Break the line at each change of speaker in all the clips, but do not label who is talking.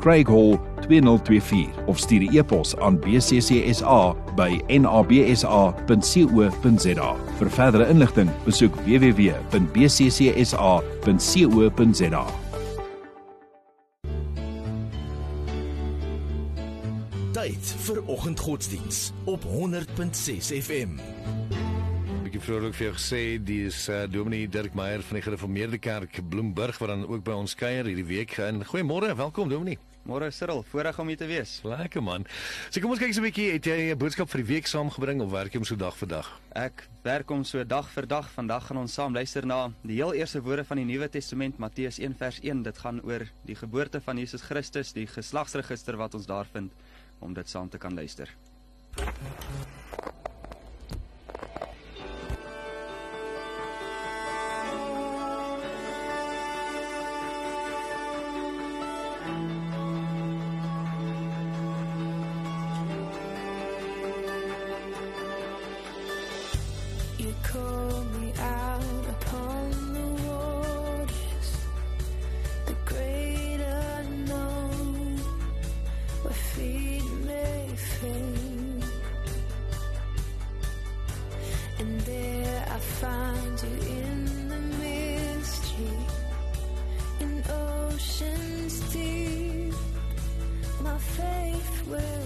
Craig Hall 2024 of stuur 'n e-pos aan bccsa by nabsa.co.za. Vir verdere inligting, besoek www.bccsa.co.za.
Tyd vir oggendgodsdiens op 100.6 FM.
Ek het vroeër ook vir jou gesê dis uh, Dominee Dirk Meyer van die Gereformeerde Kerk Bloemburg wat dan ook by ons kuier hierdie week. En goeiemôre, welkom Dominee.
Môre Cyril, voorreg om hier te wees.
Lekker man. So kom ons kyk so 'n bietjie, het jy 'n boodskap vir die week saamgebring of werk jy hom so dag vir dag?
Ek werk hom so dag vir dag. Vandag gaan ons saam luister na die heel eerste woorde van die Nuwe Testament, Matteus 1 vers 1. Dit gaan oor die geboorte van Jesus Christus, die geslagsregister wat ons daar vind om dit saam te kan luister.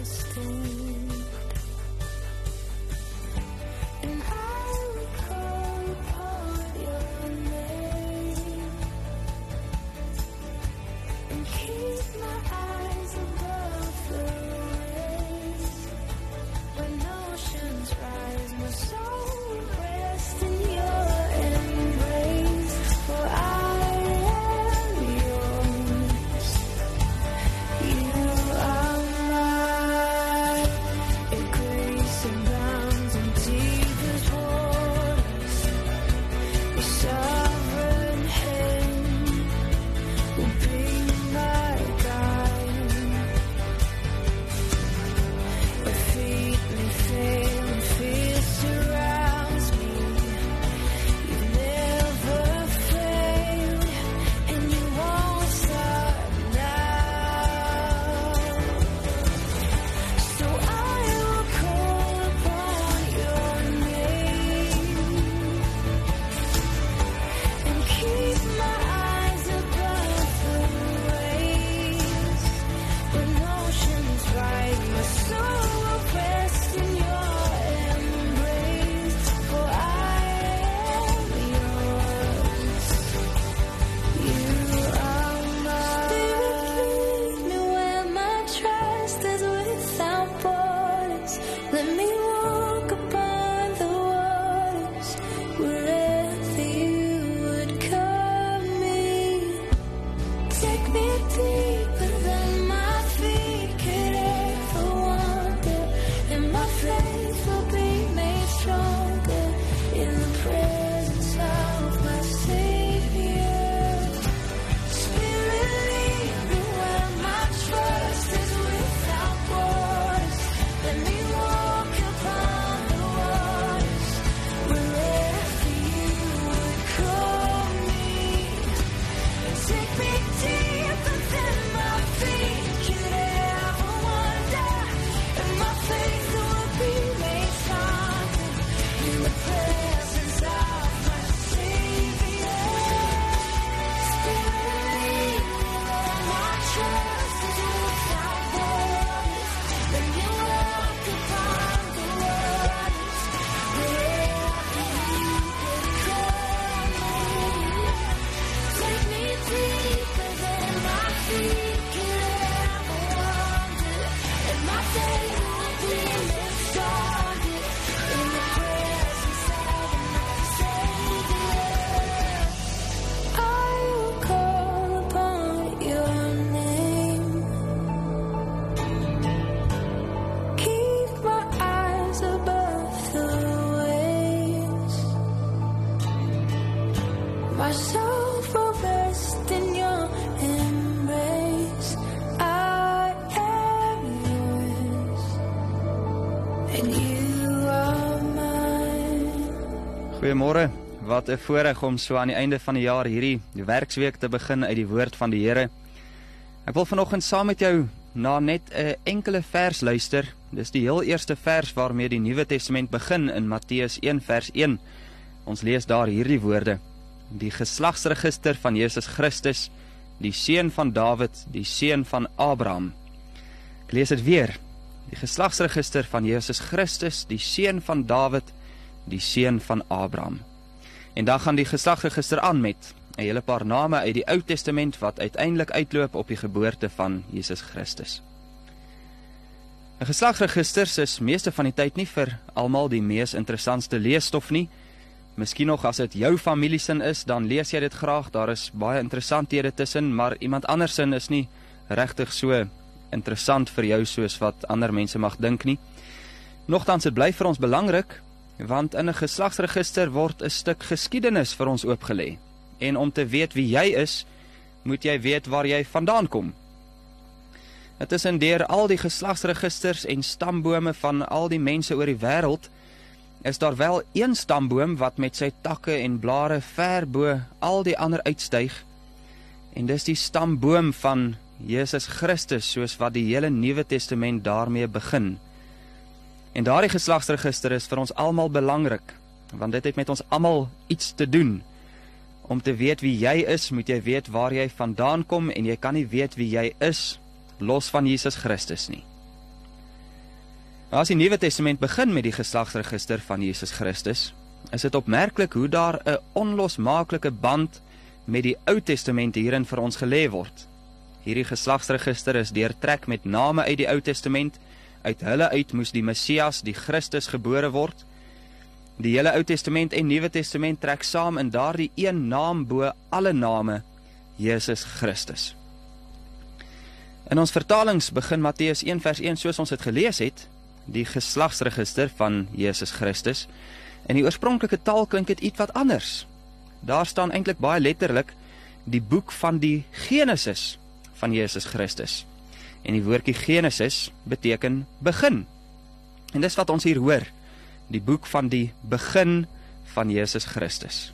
stay.
Goeiemôre. Wat 'n voorreg om so aan die einde van die jaar hierdie werksweek te begin uit die woord van die Here. Ek wil vanoggend saam met jou na net 'n enkele vers luister. Dis die heel eerste vers waarmee die Nuwe Testament begin in Matteus 1 vers 1. Ons lees daar hierdie woorde: Die geslagsregister van Jesus Christus, die seun van Dawid, die seun van Abraham. Ek lees dit weer. Die geslagsregister van Jesus Christus, die seun van Dawid, die seun van Abraham. En dan gaan die geslagsregister aan met 'n hele paar name uit die Ou Testament wat uiteindelik uitloop op die geboorte van Jesus Christus. 'n Geslagsregister is meeste van die tyd nie vir almal die mees interessantste leesstof nie. Miskien nog as dit jou familiesin is, dan lees jy dit graag. Daar is baie interessanthede tussen, maar iemand anders sin is nie regtig so interessant vir jou soos wat ander mense mag dink nie. Nogtans dit bly vir ons belangrik want in 'n geslagsregister word 'n stuk geskiedenis vir ons oopgelê. En om te weet wie jy is, moet jy weet waar jy vandaan kom. Dit is indeur al die geslagsregisters en stambome van al die mense oor die wêreld is daar wel een stamboom wat met sy takke en blare ver bo al die ander uitstyg. En dis die stamboom van Jesus Christus soos wat die hele Nuwe Testament daarmee begin. En daardie geslagsregister is vir ons almal belangrik want dit het met ons almal iets te doen. Om te weet wie jy is, moet jy weet waar jy vandaan kom en jy kan nie weet wie jy is los van Jesus Christus nie. Nou, As die Nuwe Testament begin met die geslagsregister van Jesus Christus, is dit opmerklik hoe daar 'n onlosmaaklike band met die Ou Testament hierin vir ons gelê word. Hierdie geslagsregister is deurtrek met name uit die Ou Testament. Uit hulle uit moes die Messias, die Christus gebore word. Die hele Ou Testament en Nuwe Testament trek saam in daardie een naam bo alle name, Jesus Christus. In ons vertalings begin Matteus 1 vers 1 soos ons dit gelees het, die geslagsregister van Jesus Christus. In die oorspronklike taal klink dit ietwat anders. Daar staan eintlik baie letterlik die boek van die Genesis van Jesus Christus. En die woordjie Genesis beteken begin. En dis wat ons hier hoor, die boek van die begin van Jesus Christus.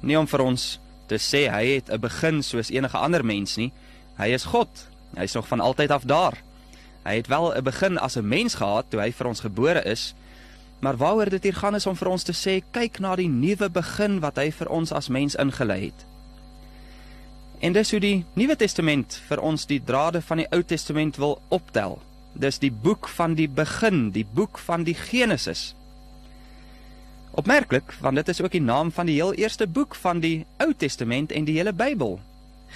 Nie om vir ons te sê hy het 'n begin soos enige ander mens nie. Hy is God. Hy's nog van altyd af daar. Hy het wel 'n begin as 'n mens gehad toe hy vir ons gebore is, maar waaroor dit hier gaan is om vir ons te sê kyk na die nuwe begin wat hy vir ons as mens ingelei het. En dis hoe die Nuwe Testament vir ons die drade van die Ou Testament wil optel. Dis die boek van die begin, die boek van die Genesis. Opmerklik, want dit is ook die naam van die heel eerste boek van die Ou Testament en die hele Bybel.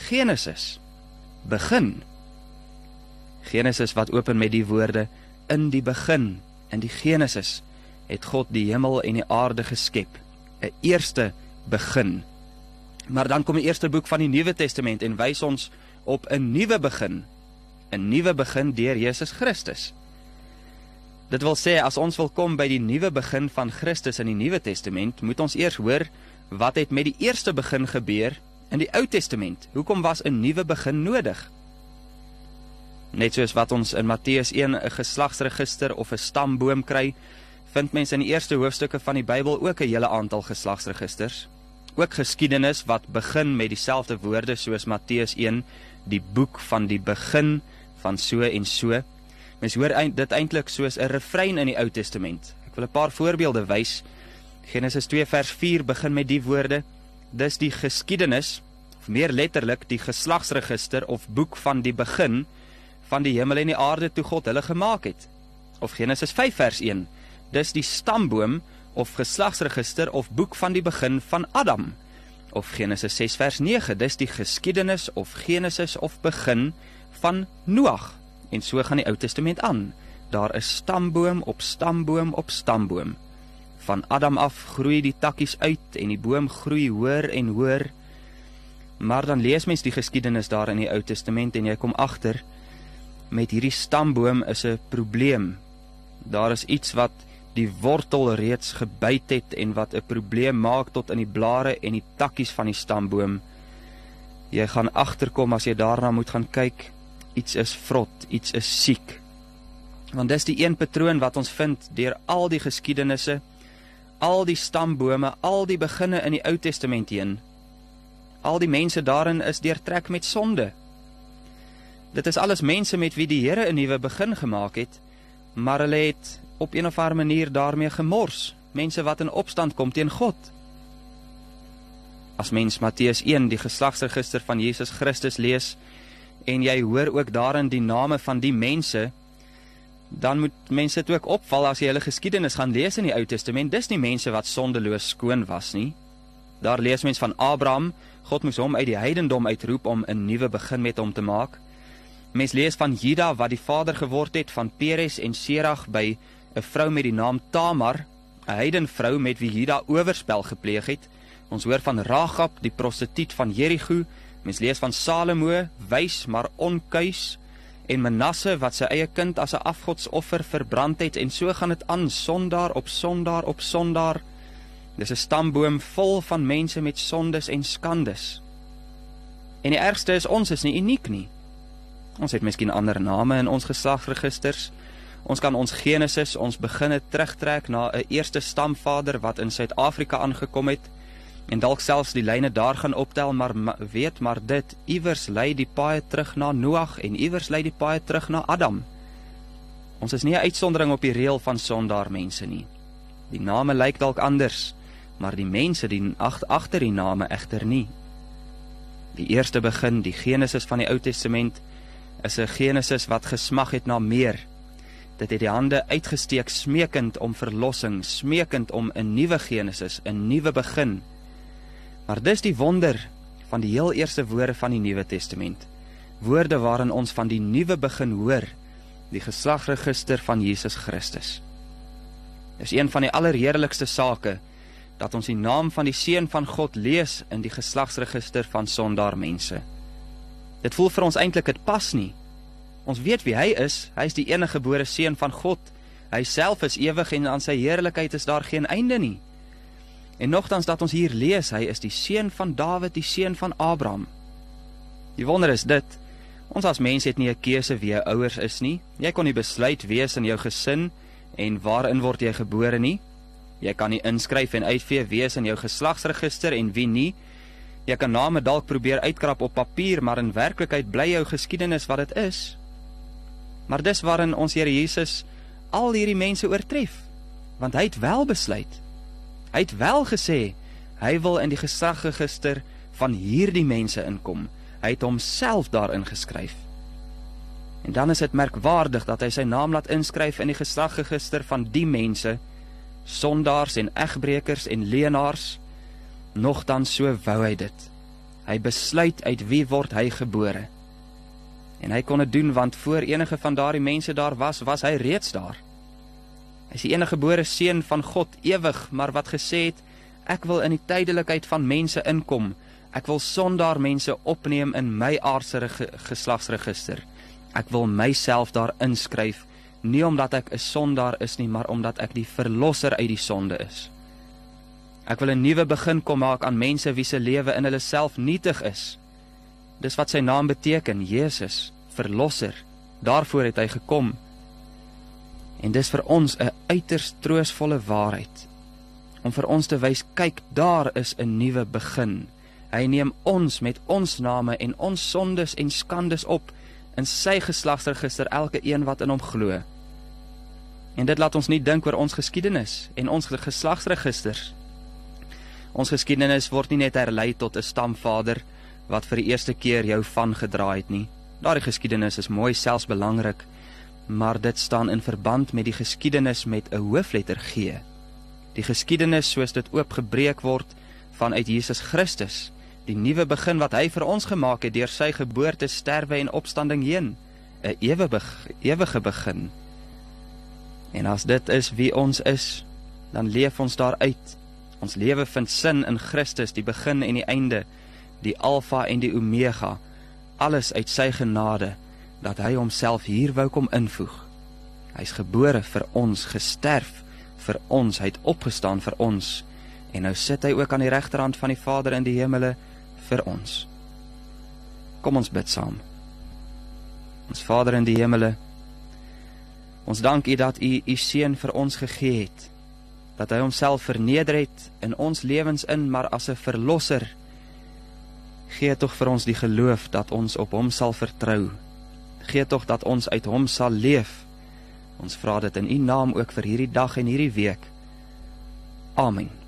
Genesis. Begin. Genesis wat open met die woorde in die begin, in die Genesis het God die hemel en die aarde geskep. 'n Eerste begin. Maar dan kom die eerste boek van die Nuwe Testament en wys ons op 'n nuwe begin. 'n Nuwe begin deur Jesus Christus. Dit wil sê as ons wil kom by die nuwe begin van Christus in die Nuwe Testament, moet ons eers hoor wat het met die eerste begin gebeur in die Ou Testament. Hoekom was 'n nuwe begin nodig? Net soos wat ons in Matteus 1 'n geslagsregister of 'n stamboom kry, vind mense in die eerste hoofstukke van die Bybel ook 'n hele aantal geslagsregisters. Ook geskiedenis wat begin met dieselfde woorde soos Matteus 1, die boek van die begin van so en so. Mens hoor eind, dit eintlik soos 'n refrein in die Ou Testament. Ek wil 'n paar voorbeelde wys. Genesis 2 vers 4 begin met die woorde: Dis die geskiedenis, of meer letterlik die geslagsregister of boek van die begin van die hemel en die aarde toe God hulle gemaak het. Of Genesis 5 vers 1. Dis die stamboom of geslagsregister of boek van die begin van Adam. Of Genesis 6 vers 9. Dis die geskiedenis of Genesis of begin van Noag. En so gaan die Ou Testament aan. Daar is stamboom op stamboom op stamboom. Van Adam af groei die takkies uit en die boom groei hoër en hoër. Maar dan lees mens die geskiedenis daar in die Ou Testament en jy kom agter met hierdie stamboom is 'n probleem. Daar is iets wat die wortel reeds gebyt het en wat 'n probleem maak tot in die blare en die takkies van die stamboom. Jy gaan agterkom as jy daarna moet gaan kyk, iets is vrot, iets is siek. Want dis die een patroon wat ons vind deur al die geskiedenisse, al die stambome, al die beginne in die Ou Testament heen. Al die mense daarin is deurtrek met sonde. Dit is alles mense met wie die Here 'n nuwe begin gemaak het, maar hulle het op een of ander manier daarmee gemors, mense wat in opstand kom teen God. As mens Matteus 1 die geslagsregister van Jesus Christus lees en jy hoor ook daarin die name van die mense, dan moet mense dit ook opval as jy hulle geskiedenis gaan lees in die Ou Testament. Dis nie mense wat sondeloos skoon was nie. Daar lees mens van Abraham, God moes hom uit die heidendom uitroep om 'n nuwe begin met hom te maak. Mens lees van Juda wat die vader geword het van Peres en Serag by 'n vrou met die naam Tamar, 'n heidenvrou met wie Juda oorspel gepleeg het. Ons hoor van Ragab, die prostituut van Jerigo. Mens lees van Salomo, wys maar onkuis, en Manasse wat sy eie kind as 'n afgodsoffer verbrand het en so gaan dit aan sondaar op sondaar op sondaar. Dis 'n stamboom vol van mense met sondes en skandes. En die ergste is ons is nie uniek nie. Ons het miskien ander name in ons geslagsregisters. Ons kan ons Genesis, ons beginne terugtrek na 'n eerste stamvader wat in Suid-Afrika aangekom het en dalk selfs die lyne daar gaan optel, maar weet maar dit iewers lei die paai terug na Noag en iewers lei die paai terug na Adam. Ons is nie 'n uitsondering op die reël van sondaar mense nie. Die name lyk dalk anders, maar die mense die agter die name egter nie. Die eerste begin, die Genesis van die Ou Testament, is 'n Genesis wat gesmag het na meer. Dit het die hande uitgesteek smeekend om verlossing, smeekend om 'n nuwe Genesis, 'n nuwe begin. Maar dis die wonder van die heel eerste woorde van die Nuwe Testament. Woorde waarin ons van die nuwe begin hoor, die geslagsregister van Jesus Christus. Dis een van die allerheerlikste sake dat ons die naam van die seun van God lees in die geslagsregister van sondaar mense. Dit voel vir ons eintlik dit pas nie. Ons weet wie hy is. Hy is die enige gebore seun van God. Hy self is ewig en aan sy heerlikheid is daar geen einde nie. En nogtans dat ons hier lees, hy is die seun van Dawid, die seun van Abraham. Die wonder is dit, ons as mense het nie 'n keuse wie jou ouers is nie. Jy kon nie besluit wie is in jou gesin en waarin word jy gebore nie. Jy kan nie inskryf en uitvee wie is in jou geslagsregister en wie nie. Jy kan name dalk probeer uitkrap op papier, maar in werklikheid bly jou geskiedenis wat dit is. Maar dis waarin ons Here Jesus al hierdie mense oortref, want hy het wel besluit. Hy het wel gesê hy wil in die geslagsregister van hierdie mense inkom. Hy het homself daarin geskryf. En dan is dit merkwaardig dat hy sy naam laat inskryf in die geslagsregister van die mense sondaars en egbreekers en leenaars nogtans so wou hy dit hy besluit uit wie word hy gebore en hy kon dit doen want voor enige van daardie mense daar was was hy reeds daar hy is die enige gebore seun van God ewig maar wat gesê het ek wil in die tydelikheid van mense inkom ek wil sondaar mense opneem in my aardse geslagsregister ek wil myself daar inskryf nie omdat ek 'n sondaar is nie, maar omdat ek die verlosser uit die sonde is. Ek wil 'n nuwe begin kom maak aan mense wie se lewe in hulle self nietig is. Dis wat sy naam beteken, Jesus, verlosser. Daarvoor het hy gekom. En dis vir ons 'n uiters troostvolle waarheid om vir ons te wys, kyk, daar is 'n nuwe begin. Hy neem ons met ons name en ons sondes en skandes op in sy geslagsregister elke een wat in hom glo. En dit laat ons nie dink oor ons geskiedenis en ons geslagsregisters. Ons geskiedenis word nie net herlei tot 'n stamvader wat vir die eerste keer jou van gedraai het nie. Daardie geskiedenis is mooi selfs belangrik, maar dit staan in verband met die geskiedenis met 'n hoofletter G. Die geskiedenis soos dit oopgebreek word vanuit Jesus Christus, die nuwe begin wat hy vir ons gemaak het deur sy geboorte, sterwe en opstanding heen, 'n ewige ewige begin. En as dit is wie ons is, dan leef ons daaruit. Ons lewe vind sin in Christus, die begin en die einde, die Alfa en die Omega, alles uit sy genade dat hy homself hier wou kom invoeg. Hy's gebore vir ons, gesterf vir ons, hy het opgestaan vir ons en nou sit hy ook aan die regterhand van die Vader in die hemele vir ons. Kom ons bid saam. Ons Vader in die hemele, ons dank U dat U U seun vir ons gegee het. Dat hy homself verneder het in ons lewens in, maar as 'n verlosser gee tog vir ons die geloof dat ons op hom sal vertrou. Gee tog dat ons uit hom sal leef. Ons vra dit in U naam ook vir hierdie dag en hierdie week. Amen.